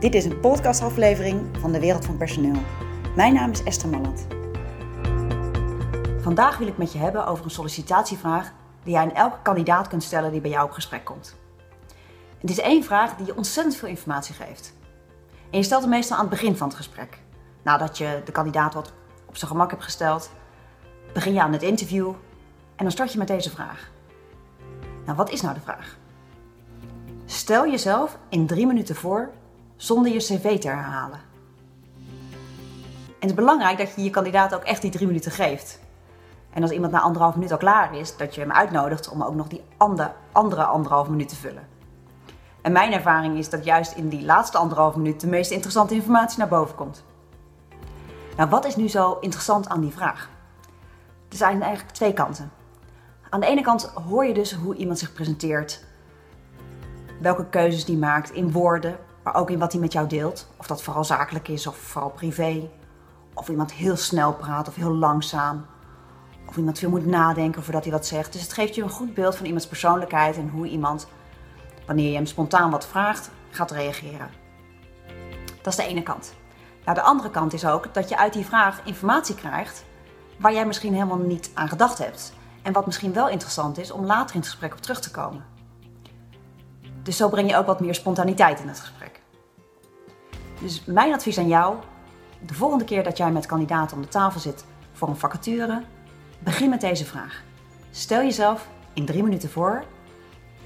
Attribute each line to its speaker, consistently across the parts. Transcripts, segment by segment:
Speaker 1: Dit is een podcastaflevering van de Wereld van Personeel. Mijn naam is Esther Malland. Vandaag wil ik met je hebben over een sollicitatievraag die jij aan elke kandidaat kunt stellen die bij jou op gesprek komt. Het is één vraag die je ontzettend veel informatie geeft. En je stelt hem meestal aan het begin van het gesprek. Nadat je de kandidaat wat op zijn gemak hebt gesteld, begin je aan het interview en dan start je met deze vraag. Nou, wat is nou de vraag? Stel jezelf in drie minuten voor zonder je cv te herhalen. En het is belangrijk dat je je kandidaat ook echt die drie minuten geeft. En als iemand na anderhalf minuut al klaar is, dat je hem uitnodigt om ook nog die andere, andere anderhalf minuut te vullen. En mijn ervaring is dat juist in die laatste anderhalf minuut de meest interessante informatie naar boven komt. Nou, wat is nu zo interessant aan die vraag? Er zijn eigenlijk twee kanten. Aan de ene kant hoor je dus hoe iemand zich presenteert, welke keuzes die maakt in woorden, maar ook in wat hij met jou deelt. Of dat vooral zakelijk is of vooral privé. Of iemand heel snel praat of heel langzaam. Of iemand veel moet nadenken voordat hij wat zegt. Dus het geeft je een goed beeld van iemands persoonlijkheid en hoe iemand, wanneer je hem spontaan wat vraagt, gaat reageren. Dat is de ene kant. Nou, de andere kant is ook dat je uit die vraag informatie krijgt waar jij misschien helemaal niet aan gedacht hebt. En wat misschien wel interessant is om later in het gesprek op terug te komen. Dus zo breng je ook wat meer spontaniteit in het gesprek. Dus mijn advies aan jou, de volgende keer dat jij met kandidaten om de tafel zit voor een vacature, begin met deze vraag. Stel jezelf in drie minuten voor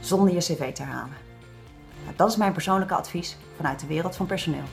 Speaker 1: zonder je cv te herhalen. Nou, dat is mijn persoonlijke advies vanuit de wereld van personeel.